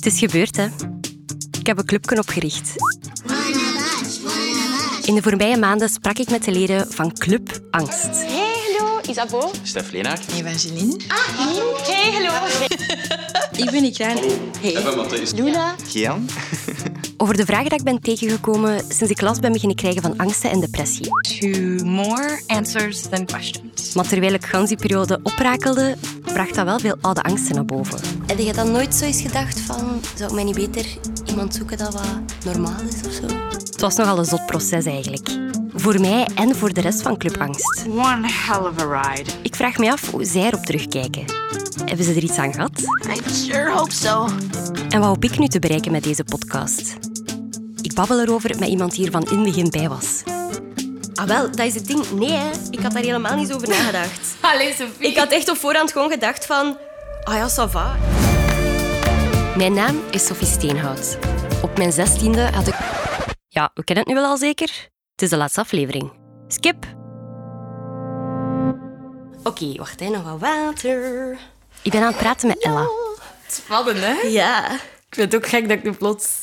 Het is gebeurd, hè. Ik heb een clubje opgericht. In de voorbije maanden sprak ik met de leden van Club Angst. Hey, hallo, Isabeau. Stef Leenaert. Evangeline. Hey, hallo. Ik ben Ikraan. Hey. Even Matthijs. Luna. Gian. Over de vragen dat ik ben tegengekomen sinds ik last ben beginnen krijgen van angsten en depressie. To more answers than questions. Maar terwijl ik gans die periode oprakelde, bracht dat wel veel oude angsten naar boven. Heb je dan nooit zo eens gedacht van, zou ik mij niet beter iemand zoeken dat wat normaal is of zo? Het was nogal een zot proces eigenlijk. Voor mij en voor de rest van Club Angst. One hell of a ride. Ik vraag me af hoe zij erop terugkijken. Hebben ze er iets aan gehad? I sure hope so. En wat hoop ik nu te bereiken met deze podcast? Ik babbel erover met iemand die er van in het begin bij was. Ah wel, dat is het ding. Nee, hè. ik had daar helemaal niet over nagedacht. Allee, Sophie. Ik had echt op voorhand gewoon gedacht van... Ah ja, ça va. Mijn naam is Sophie Steenhout. Op mijn zestiende had ik... Ja, we kennen het nu wel al zeker. Het is de laatste aflevering. Skip. Oké, wacht, hè, nog wat water. Ik ben aan het praten met Ella. Spannend, hè? Ja. Ik vind het ook gek dat ik nu plots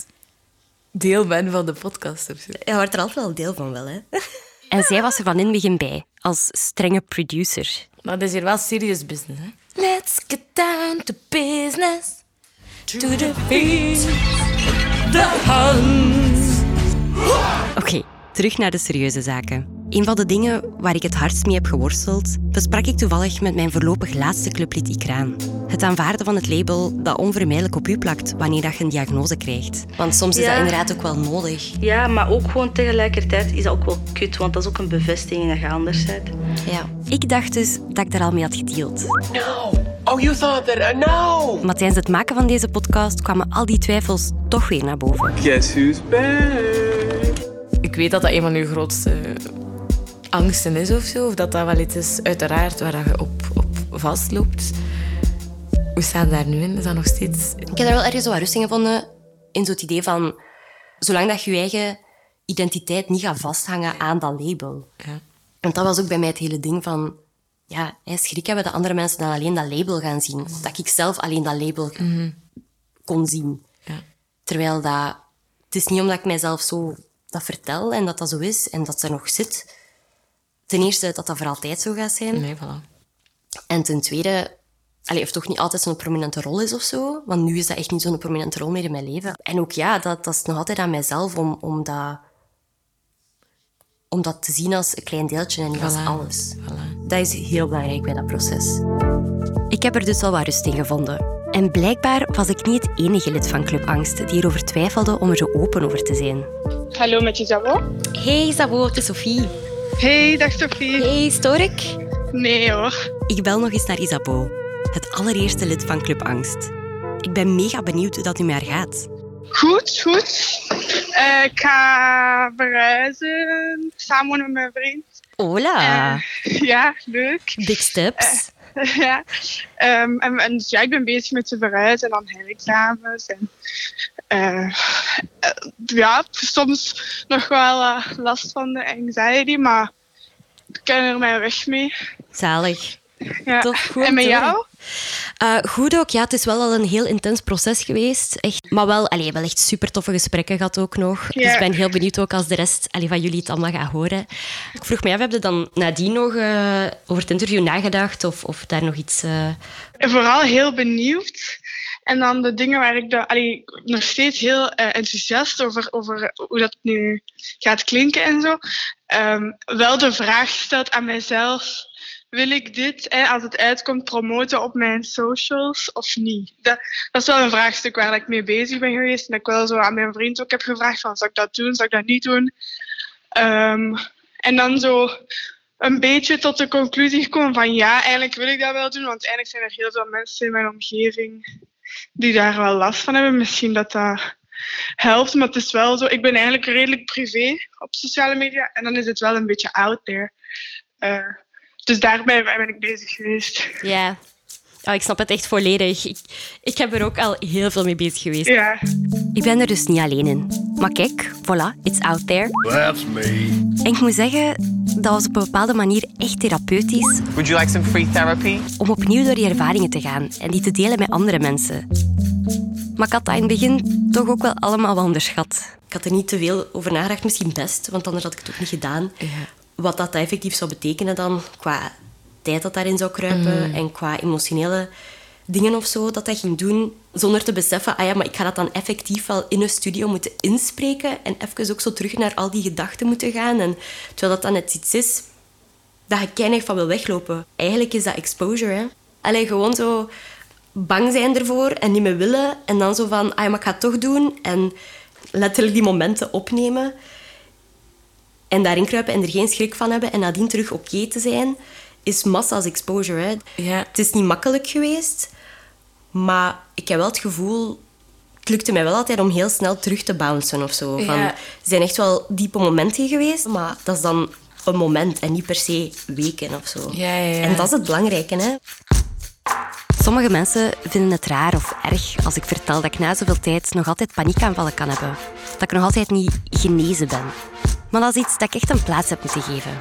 deel ben van de podcast of zo. Je wordt er altijd wel deel van, wel, hè? En zij was er van in het begin bij, als strenge producer. Maar dat is hier wel serious business, hè? Let's get down to business. To the beat. The hunt. Oké, terug naar de serieuze zaken. Een van de dingen waar ik het hardst mee heb geworsteld, besprak ik toevallig met mijn voorlopig laatste clublid Ikraan. Het aanvaarden van het label dat onvermijdelijk op u plakt wanneer dat je een diagnose krijgt. Want soms is Ja. dat inderdaad ook wel nodig. Ja, maar ook gewoon tegelijkertijd is dat ook wel kut, want dat is ook een bevestiging dat je anders bent. Ja. Ik dacht dus dat ik daar al mee had gedeeld. No. Oh, you thought that. Uh, no. Maar tijdens het maken van deze podcast kwamen al die twijfels toch weer naar boven. Guess who's back? Ik weet dat dat een van uw grootste angsten is of zo. Of dat dat wel iets is, uiteraard, waar je op, op vastloopt. Hoe staat het daar nu in? Is dat nog steeds... Ik heb daar wel ergens zo wat rust in gevonden. In zo'n idee van... Zolang dat je je eigen identiteit niet gaat vasthangen aan dat label. Ja. Want dat was ook bij mij het hele ding van... Ja, schrik hebben dat andere mensen dan alleen dat label gaan zien. Of dat ik zelf alleen dat label kon zien. Ja. Terwijl dat... Het is niet omdat ik mijzelf zo dat vertel en dat dat zo is en dat er nog zit. Ten eerste dat dat voor altijd zo gaat zijn. Nee, voilà. En ten tweede, allee, of toch niet altijd zo'n prominente rol is of zo. Want nu is dat echt niet zo'n prominente rol meer in mijn leven. En ook ja, dat, dat is nog altijd aan mijzelf om, om, dat, om dat te zien als een klein deeltje en niet als alles. Voilà. Dat is heel belangrijk bij dat proces. Ik heb er dus al wat rust in gevonden. En blijkbaar was ik niet het enige lid van Club Angst die erover twijfelde om er zo open over te zijn. Hallo met Isabel. Hey Sabo, het is Sophie. Hey, dag Sophie. Hey, stoor ik? Nee hoor. Ik bel nog eens naar Isabeau, het allereerste lid van Club Angst. Ik ben mega benieuwd hoe dat nu met haar gaat. Goed, goed. Eh, ik ga verhuizen samen met mijn vriend. Hola, Eh, ja, leuk. big steps. ja. Ehm, en, en dus ja, ik ben bezig met te verhuizen en dan herexamens. En, eh, eh, ja, soms nog wel eh, last van de anxiety, maar ik ken er mijn weg mee. Zalig. Ja. Tof, goed en met jou? Eh, goed ook, ja, het is wel al een heel intens proces geweest. Echt, maar wel, allee, wel echt super toffe gesprekken gehad ook nog. Dus ik ben heel benieuwd ook als de rest allee, van jullie het allemaal gaat horen. Ik vroeg me af, heb je dan nadien nog eh, over het interview nagedacht? Of, of daar nog iets... eh, En vooral heel benieuwd. En dan de dingen waar ik de, allee, nog steeds heel enthousiast over, over hoe dat nu gaat klinken en zo. Ehm, wel de vraag gesteld aan mijzelf. Wil ik dit, als het uitkomt, promoten op mijn socials of niet? Dat, dat is wel een vraagstuk waar ik mee bezig ben geweest. En ik wel zo aan mijn vriend ook heb gevraagd van, zou ik dat doen, zou ik dat niet doen? Ehm, en dan zo een beetje tot de conclusie gekomen van ja, eigenlijk wil ik dat wel doen, want eigenlijk zijn er heel veel mensen in mijn omgeving die daar wel last van hebben. Misschien dat dat helpt, maar het is wel zo. Ik ben eigenlijk redelijk privé op sociale media en dan is het wel een beetje out there. Eh, dus daarbij ben ik bezig geweest. Ja, Oh, ik snap het echt volledig. Ik, ik heb er ook al heel veel mee bezig geweest. Ja. Ik ben er dus niet alleen in. Maar kijk, voilà, it's out there. That's me. En ik moet zeggen, dat was op een bepaalde manier echt therapeutisch Would you like some free therapy? om opnieuw door die ervaringen te gaan en die te delen met andere mensen. Maar ik had dat in het begin toch ook wel allemaal wel onderschat. Ik had er niet te veel over nagedacht, misschien best, want anders had ik het ook niet gedaan. Wat dat effectief zou betekenen dan, qua tijd dat daarin zou kruipen en qua emotionele dingen of zo dat dat ging doen, zonder te beseffen, ah ja, maar ik ga dat dan effectief wel in een studio moeten inspreken en even ook zo terug naar al die gedachten moeten gaan. En, terwijl dat dan net iets is dat je keinig van wil weglopen. Eigenlijk is dat exposure, hè. Allee, gewoon zo bang zijn ervoor en niet meer willen. En dan zo van, ah ja, maar ik ga het toch doen. En letterlijk die momenten opnemen. En daarin kruipen en er geen schrik van hebben. En nadien terug oké te zijn, is massa's exposure. Hè. Ja. Het is niet makkelijk geweest. Maar ik heb wel het gevoel... Het lukte mij wel altijd om heel snel terug te bouncen of zo. Van, Ja. Er zijn echt wel diepe momenten geweest, maar dat is dan een moment en niet per se weken of zo. Ja, ja, ja. En dat is het belangrijke, hè. Sommige mensen vinden het raar of erg als ik vertel dat ik na zoveel tijd nog altijd paniekaanvallen kan hebben. Dat ik nog altijd niet genezen ben. Maar is iets dat ik echt een plaats heb moeten geven.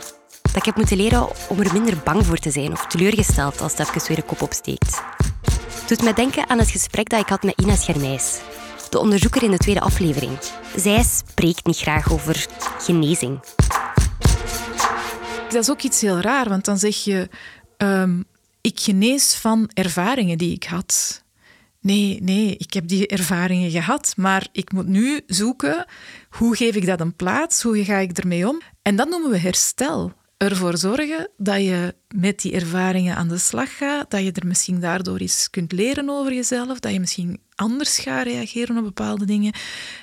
Dat ik heb moeten leren om er minder bang voor te zijn of teleurgesteld als het even weer een kop opsteekt. Het doet mij denken aan het gesprek dat ik had met Ina Schermijs, de onderzoeker in de tweede aflevering. Zij spreekt niet graag over genezing. Dat is ook iets heel raar, want dan zeg je: ehm, Ik genees van ervaringen die ik had. Nee, nee, ik heb die ervaringen gehad, maar ik moet nu zoeken hoe geef ik dat een plaats, hoe ga ik ermee om. En dat noemen we herstel. Ervoor zorgen dat je met die ervaringen aan de slag gaat, dat je er misschien daardoor eens kunt leren over jezelf, dat je misschien anders gaat reageren op bepaalde dingen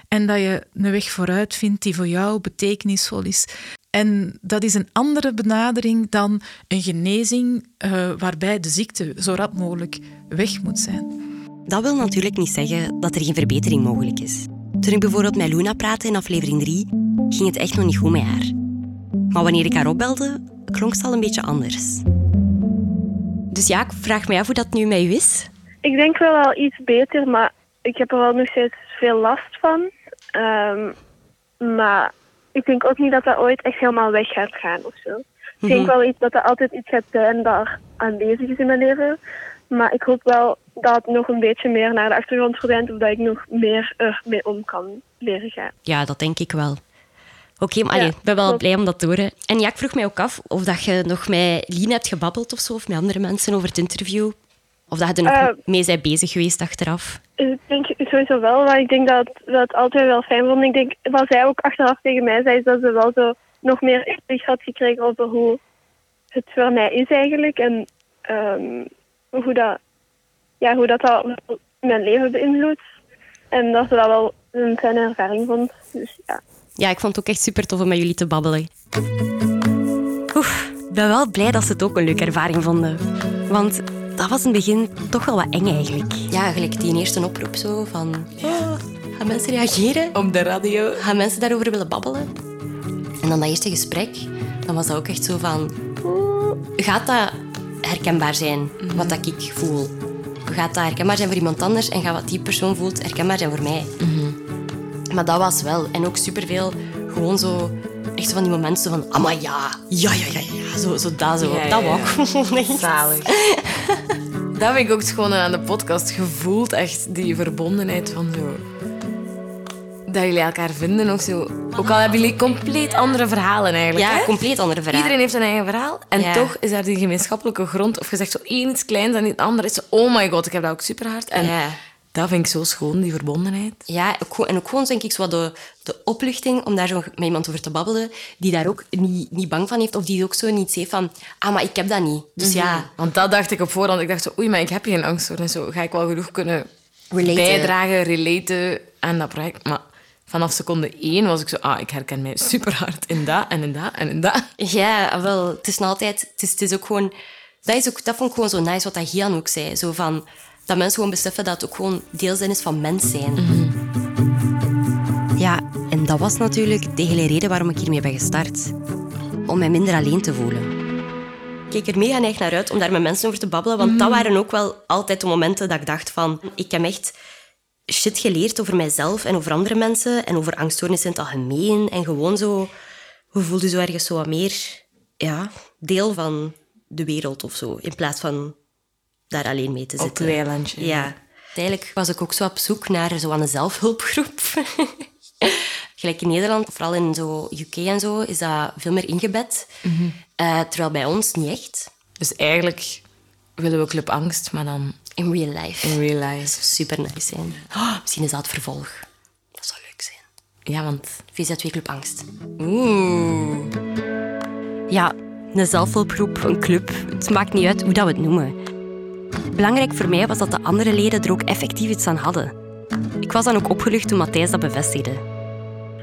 en dat je een weg vooruit vindt die voor jou betekenisvol is. En dat is een andere benadering dan een genezing eh, waarbij de ziekte zo rap mogelijk weg moet zijn. Dat wil natuurlijk niet zeggen dat er geen verbetering mogelijk is. Toen ik bijvoorbeeld met Luna praatte in aflevering 3, ging het echt nog niet goed met haar. Maar wanneer ik haar opbelde, klonk ze al een beetje anders. Dus ja, ik vraag me af hoe dat nu met u is. Ik denk wel al iets beter, maar ik heb er wel nog steeds veel last van. Ehm, maar ik denk ook niet dat dat ooit echt helemaal weg gaat gaan of zo. Ik denk wel iets dat er altijd iets gaat zijn dat aanwezig is in mijn leven. Maar ik hoop wel dat nog een beetje meer naar de achtergrond verdwijnt of dat ik nog meer ermee om kan leren gaan. Ja, dat denk ik wel. Oké, maar Ja, allee, ik ben wel klopt. blij om dat te horen. En ja, ik vroeg mij ook af of dat je nog met Lien hebt gebabbeld of zo, of met andere mensen over het interview. Of dat je er nog Eh, mee bent bezig geweest achteraf. Ik denk sowieso wel, maar ik denk dat dat het altijd wel fijn vond. Ik denk, wat zij ook achteraf tegen mij zei, is dat ze wel zo nog meer inzicht had gekregen over hoe het voor mij is eigenlijk. En ehm, hoe, dat, ja, hoe dat, dat mijn leven beïnvloedt. En dat ze dat wel een fijne ervaring vond. Dus ja. Ja, ik vond het ook echt super tof om met jullie te babbelen. Oef, ik ben wel blij dat ze het ook een leuke ervaring vonden. Want dat was in het begin toch wel wat eng eigenlijk. Ja, gelijk die eerste oproep zo van... Oh, gaan mensen reageren? Op de radio. Gaan mensen daarover willen babbelen? En dan dat eerste gesprek, dan was dat ook echt zo van... oeh, Gaat dat herkenbaar zijn, wat dat ik voel? Gaat dat herkenbaar zijn voor iemand anders? En gaat wat die persoon voelt herkenbaar zijn voor mij? Maar dat was wel. En ook superveel gewoon zo... Echt van die momenten van... Ah, maar ja. Ja, ja, ja, ja. Zo, zo dat zo. Ja, dat ja, wou gewoon. Zalig. dat heb ik ook gewoon aan de podcast gevoeld. Echt die verbondenheid van zo... Dat jullie elkaar vinden ook zo. Ook al hebben jullie compleet andere verhalen eigenlijk. Ja, hè? compleet andere verhaal. Iedereen heeft een eigen verhaal. En Ja. toch is daar die gemeenschappelijke grond. Of je zegt zo één iets kleins en het andere is zo... Oh my god, ik heb dat ook super hard. En Ja. dat vind ik zo schoon, die verbondenheid. Ja, en ook gewoon denk ik zo wat de, de opluchting om daar zo met iemand over te babbelen, die daar ook niet, niet bang van heeft, of die ook zo niet heeft van, ah, maar ik heb dat niet. Dus ja, Want dat dacht ik op voorhand. Ik dacht zo, oei, maar ik heb geen angststoornis. Zo ga ik wel genoeg kunnen Relaten. bijdragen, relaten aan dat project. Maar vanaf seconde één was ik zo, ah, ik herken mij super hard in dat en in dat en in dat. ja, wel, het is nog altijd, het is, het is ook gewoon, dat, is ook, dat vond ik gewoon zo nice wat dat Gian ook zei, zo van, dat mensen gewoon beseffen dat het ook gewoon deel zijn is van mens zijn. Ja, en dat was natuurlijk de hele reden waarom ik hiermee ben gestart. Om mij minder alleen te voelen. Ik keek er mega neig naar uit om daar met mensen over te babbelen, want dat waren ook wel altijd de momenten dat ik dacht van, ik heb echt shit geleerd over mijzelf en over andere mensen en over angststoornissen in het algemeen en gewoon zo, we voelden zo ergens zo wat meer, ja, deel van de wereld of zo, in plaats van daar alleen mee te Op zitten. het weilandje. Ja. Eigenlijk was ik ook zo op zoek naar zo aan een zelfhulpgroep. Gelijk in Nederland, vooral in zo UK en zo, is dat veel meer ingebed. Eh, terwijl bij ons niet echt. Dus eigenlijk willen we Club Angst, maar dan In real life. in real life. Super nice zijn. Oh, misschien is dat het vervolg. Dat zou leuk zijn. Ja, want... VZ2 Club Angst. Oeh. Ja, een zelfhulpgroep, een club. Het maakt niet uit hoe dat we het noemen. Belangrijk voor mij was dat de andere leden er ook effectief iets aan hadden. Ik was dan ook opgelucht toen Matthijs dat bevestigde.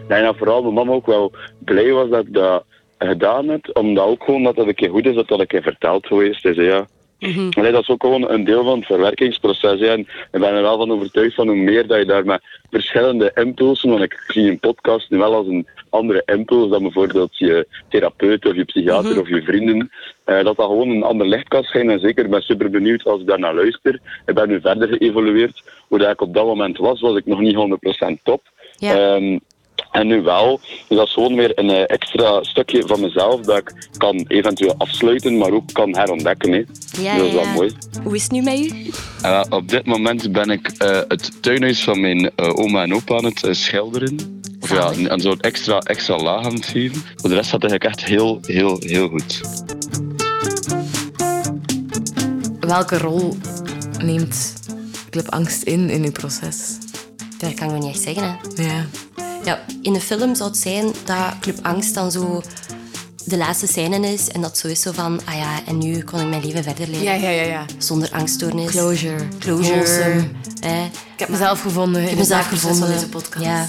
Denk dat vooral mijn mama ook wel blij was dat ik dat gedaan heb. Omdat ook gewoon dat het een keer goed is dat dat een keer verteld geweest is. Ja. Allee, dat is ook gewoon een deel van het verwerkingsproces. En ik ben er wel van overtuigd van hoe meer dat je daar met verschillende impulsen, want ik zie een podcast nu wel als een andere impuls dan bijvoorbeeld je therapeut of je psychiater of je vrienden, eh, dat dat gewoon een ander licht kan schijnen. En zeker, ik ben super benieuwd als ik daar naar luister. Ik ben nu verder geëvolueerd. Hoe dat ik op dat moment was, was ik nog niet 100% top. Ja. Ehm, en nu wel. Dus dat is gewoon weer een eh, extra stukje van mezelf dat ik kan eventueel afsluiten, maar ook kan herontdekken. Hè. Ja, dat is wel ja. mooi. Hoe is het nu met u? En wel, op dit moment ben ik eh, het tuinhuis van mijn eh, oma en opa aan het eh, schilderen. Of ja, een soort extra, extra laag aan het geven. Voor de rest gaat het eigenlijk echt heel, heel, heel goed. Welke rol neemt Club Angst in in uw proces? Dat kan ik nog niet echt zeggen. Hè. Ja. Ja, in de film zou het zijn dat Club Angst dan zo de laatste scène is. En dat zo is zo van, ah ja, en nu kon ik mijn leven verder leven. Ja, ja, ja, ja. Zonder angststoornis. Closure. Closure. Wholesome. Hè. Ik heb mezelf gevonden. Ik heb mezelf gevonden. van deze podcast. Ja,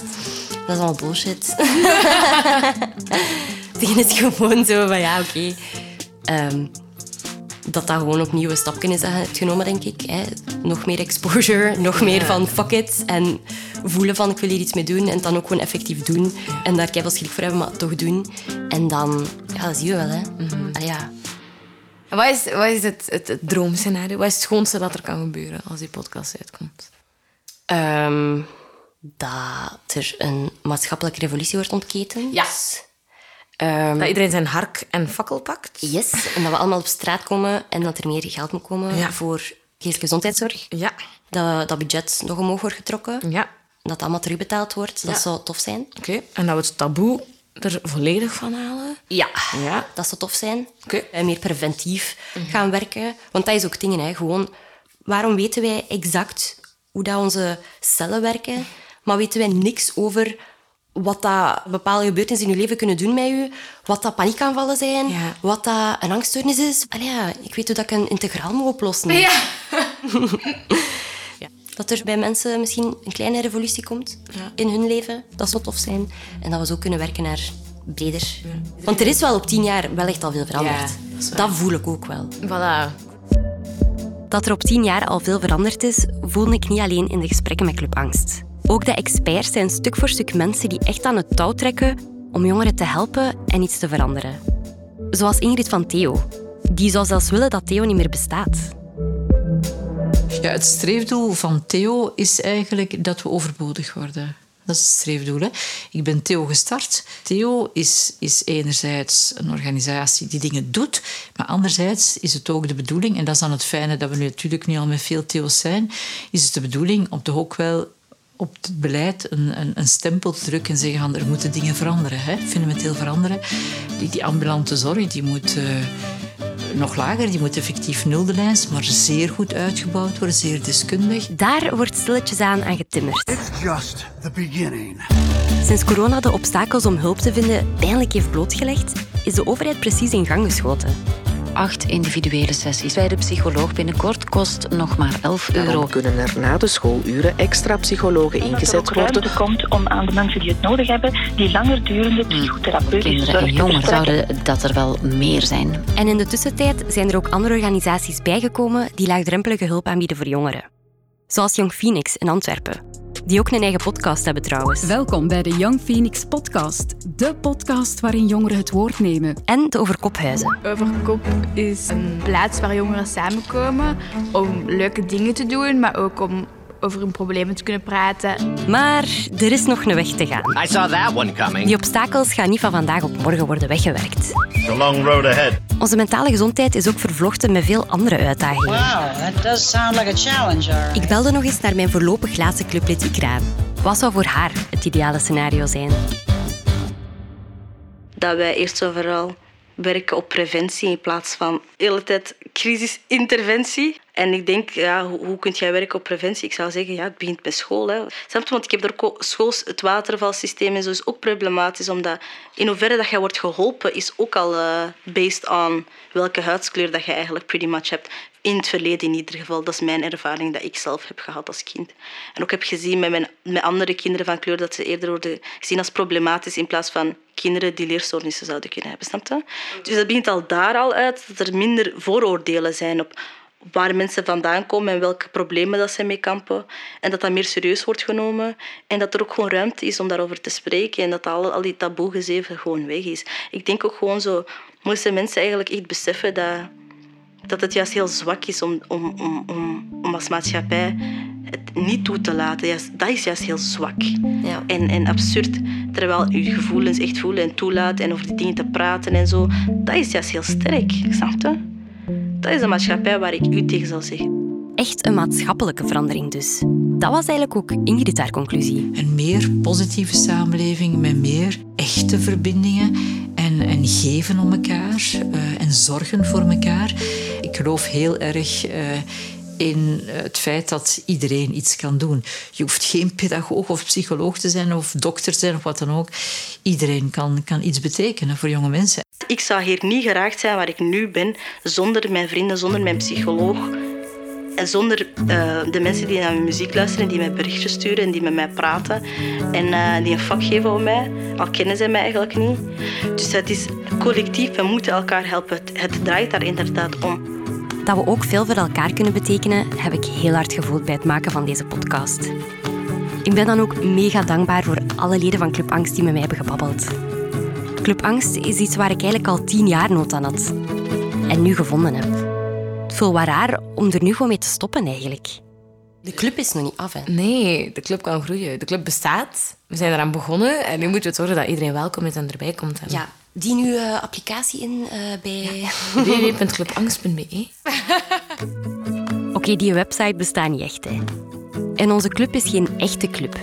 dat is allemaal bullshit. Het begin is gewoon zo van, ja, oké. Ehm, dat dat gewoon opnieuw een stapje is genomen, denk ik. Hè. Nog meer exposure, nog meer van fuck it. En voelen van ik wil hier iets mee doen. En het dan ook gewoon effectief doen. En daar keihard schrik voor hebben, maar toch doen. En dan, ja, dat zie je wel, hè. Allee, ja. En wat is, wat is het, het, het droomscenario? Wat is het schoonste dat er kan gebeuren als die podcast uitkomt? Ehm, dat er een maatschappelijke revolutie wordt ontketend. Ja. Ehm, Dat iedereen zijn hark en fakkel pakt? Yes, en dat we allemaal op straat komen en dat er meer geld moet komen Ja. voor geestelijke gezondheidszorg. Ja. Dat dat budget nog omhoog wordt getrokken. Ja. Dat dat allemaal terugbetaald wordt. Dat Ja. zou tof zijn. Oké. En dat we het taboe er volledig van halen? Ja. Ja. Dat zou tof zijn. Oké. En meer preventief gaan werken. Want dat is ook dingen, hè. Gewoon, waarom weten wij exact hoe dat onze cellen werken, maar weten wij niks over wat dat bepaalde gebeurtenissen in je leven kunnen doen met je, wat dat paniekaanvallen zijn, Ja. wat dat een angststoornis is. Allee, ja, ik weet hoe dat ik een integraal moet oplossen. Ja. Dat er bij mensen misschien een kleine revolutie komt in hun leven. Dat zou tof zijn. En dat we zo kunnen werken naar breder. Want er is wel op tien jaar wel echt al veel veranderd. Dat dat voel ik ook wel. Voilà. Dat er op tien jaar al veel veranderd is, voelde ik niet alleen in de gesprekken met Club Angst. Ook de experts zijn stuk voor stuk mensen die echt aan het touw trekken om jongeren te helpen en iets te veranderen. Zoals Ingrid van Theo. Die zou zelfs willen dat Theo niet meer bestaat. Ja, het streefdoel van Theo is eigenlijk dat we overbodig worden. Dat is het streefdoel. Hè? Ik ben Theo gestart. Theo is, is enerzijds een organisatie die dingen doet, maar anderzijds is het ook de bedoeling, en dat is dan het fijne dat we nu natuurlijk nu al met veel Theo's zijn, is het de bedoeling om toch ook wel op het beleid een, een, een stempel te drukken en zeggen van er moeten dingen veranderen, hè? fundamenteel veranderen. Die, die ambulante zorg die moet eh, nog lager, die moet effectief nul de lijns, maar zeer goed uitgebouwd worden, zeer deskundig. Daar wordt stilletjes aan aan getimmerd. It's just the beginning. Sinds corona de obstakels om hulp te vinden pijnlijk heeft blootgelegd, is de overheid precies in gang geschoten. Acht individuele sessies bij de psycholoog binnenkort kost nog maar 11 euro. Daarom kunnen er na de schooluren extra psychologen ingezet worden. Er komt om aan de mensen die het nodig hebben, die langer durende psychotherapeutische Kinderen zorg en jongeren zouden dat er wel meer zijn. En in de tussentijd zijn er ook andere organisaties bijgekomen die laagdrempelige hulp aanbieden voor jongeren. Zoals Young Phoenix in Antwerpen, die ook een eigen podcast hebben trouwens. Welkom bij de Young Phoenix podcast. De podcast waarin jongeren het woord nemen. En de Overkophuizen. Overkop is een plaats waar jongeren samenkomen om leuke dingen te doen, maar ook om over hun problemen te kunnen praten. Maar er is nog een weg te gaan. I saw that one coming. Die obstakels gaan niet van vandaag op morgen worden weggewerkt. A long road ahead. Onze mentale gezondheid is ook vervlochten met veel andere uitdagingen. Wow, that does sound like a challenge, right. Ik belde nog eens naar mijn voorlopig laatste clublid Ikraan. Wat zou voor haar het ideale scenario zijn? Dat wij eerst en vooral werken op preventie in plaats van de hele tijd crisisinterventie. En ik denk, ja, hoe, hoe kun jij werken op preventie? Ik zou zeggen, ja, het begint bij school. Hè. Snap je? Want ik heb er ook schools, het watervalsysteem en zo is ook problematisch, omdat in hoeverre dat jij wordt geholpen is ook al uh, based on welke huidskleur dat je eigenlijk pretty much hebt. In het verleden in ieder geval. Dat is mijn ervaring dat ik zelf heb gehad als kind. En ook heb gezien met, mijn, met andere kinderen van kleur dat ze eerder worden gezien als problematisch in plaats van kinderen die leerstoornissen zouden kunnen hebben. Snap je? Dus dat begint al daar al uit dat er minder vooroordelen zijn op waar mensen vandaan komen en welke problemen dat ze mee kampen. En dat dat meer serieus wordt genomen. En dat er ook gewoon ruimte is om daarover te spreken. En dat al, al die taboegezeven gewoon weg is. Ik denk ook gewoon zo... Moesten mensen eigenlijk echt beseffen dat, dat het juist heel zwak is om, om, om, om, om als maatschappij het niet toe te laten. Dat is juist heel zwak. Ja. En, en absurd. Terwijl je gevoelens echt voelen en toelaten en over die dingen te praten en zo. Dat is juist heel sterk. Snap je? Dat is een maatschappij waar ik u tegen zal zeggen. Echt een maatschappelijke verandering dus. Dat was eigenlijk ook Ingrid haar conclusie. Een meer positieve samenleving met meer echte verbindingen en, en geven om elkaar uh, en zorgen voor elkaar. Ik geloof heel erg uh, in het feit dat iedereen iets kan doen. Je hoeft geen pedagoog of psycholoog te zijn of dokter te zijn of wat dan ook. Iedereen kan, kan iets betekenen voor jonge mensen. Ik zou hier niet geraakt zijn waar ik nu ben zonder mijn vrienden, zonder mijn psycholoog. En zonder uh, de mensen die naar mijn muziek luisteren, die mij berichtjes sturen en die met mij praten. En uh, die een vak geven om mij, al kennen ze mij eigenlijk niet. Dus het is collectief, we moeten elkaar helpen. Het draait daar inderdaad om. Dat we ook veel voor elkaar kunnen betekenen, heb ik heel hard gevoeld bij het maken van deze podcast. Ik ben dan ook mega dankbaar voor alle leden van Club Angst die met mij hebben gebabbeld. Club Angst is iets waar ik eigenlijk al tien jaar nood aan had. En nu gevonden heb. Het voelt wel raar om er nu gewoon mee te stoppen eigenlijk. De club is nog niet af, hè? Nee, de club kan groeien. De club bestaat. We zijn eraan begonnen. En nu moeten we zorgen dat iedereen welkom is en erbij komt. En... Ja, die nu uh, applicatie in uh, bij... Ja. www.clubangst.be Oké, okay, die website bestaat niet echt, hè. En onze club is geen echte club.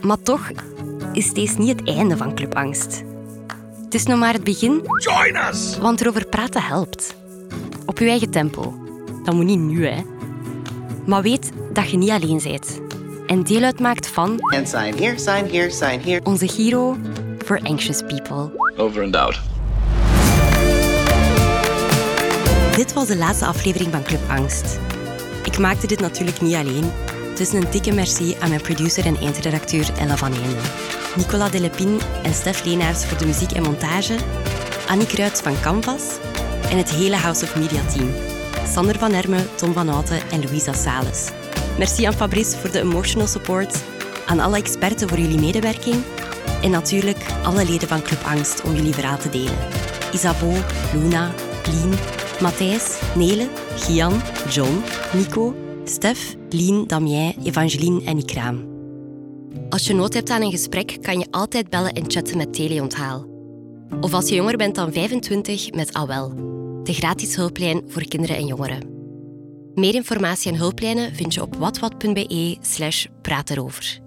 Maar toch is deze niet het einde van Club Angst. Het is nog maar het begin. Join us! Want erover praten helpt. Op je eigen tempo. Dat moet niet nu, hè. Maar weet dat je niet alleen bent. En deel uitmaakt van... And sign here, sign here, sign here. Onze Giro for Anxious People. Over and out. Dit was de laatste aflevering van Club Angst. Ik maakte dit natuurlijk niet alleen. Dus een dikke merci aan mijn producer en eindredacteur Ella van Eenden. Nicolas Delepin en Stef Leenaars voor de muziek en montage, Annie Kruids van Canvas en het hele House of Media team. Sander van Hermen, Tom van Houten en Louisa Sales. Merci aan Fabrice voor de emotional support, aan alle experten voor jullie medewerking en natuurlijk alle leden van Club Angst om jullie verhaal te delen. Isabeau, Luna, Lien, Matthijs, Nele, Gian, John, Nico, Stef, Lien, Damien, Evangeline en Ikraam. Als je nood hebt aan een gesprek, kan je altijd bellen en chatten met Teleonthaal. Of als je jonger bent dan 25 met AWEL, de gratis hulplijn voor kinderen en jongeren. Meer informatie en hulplijnen vind je op watwat.be slash praat erover.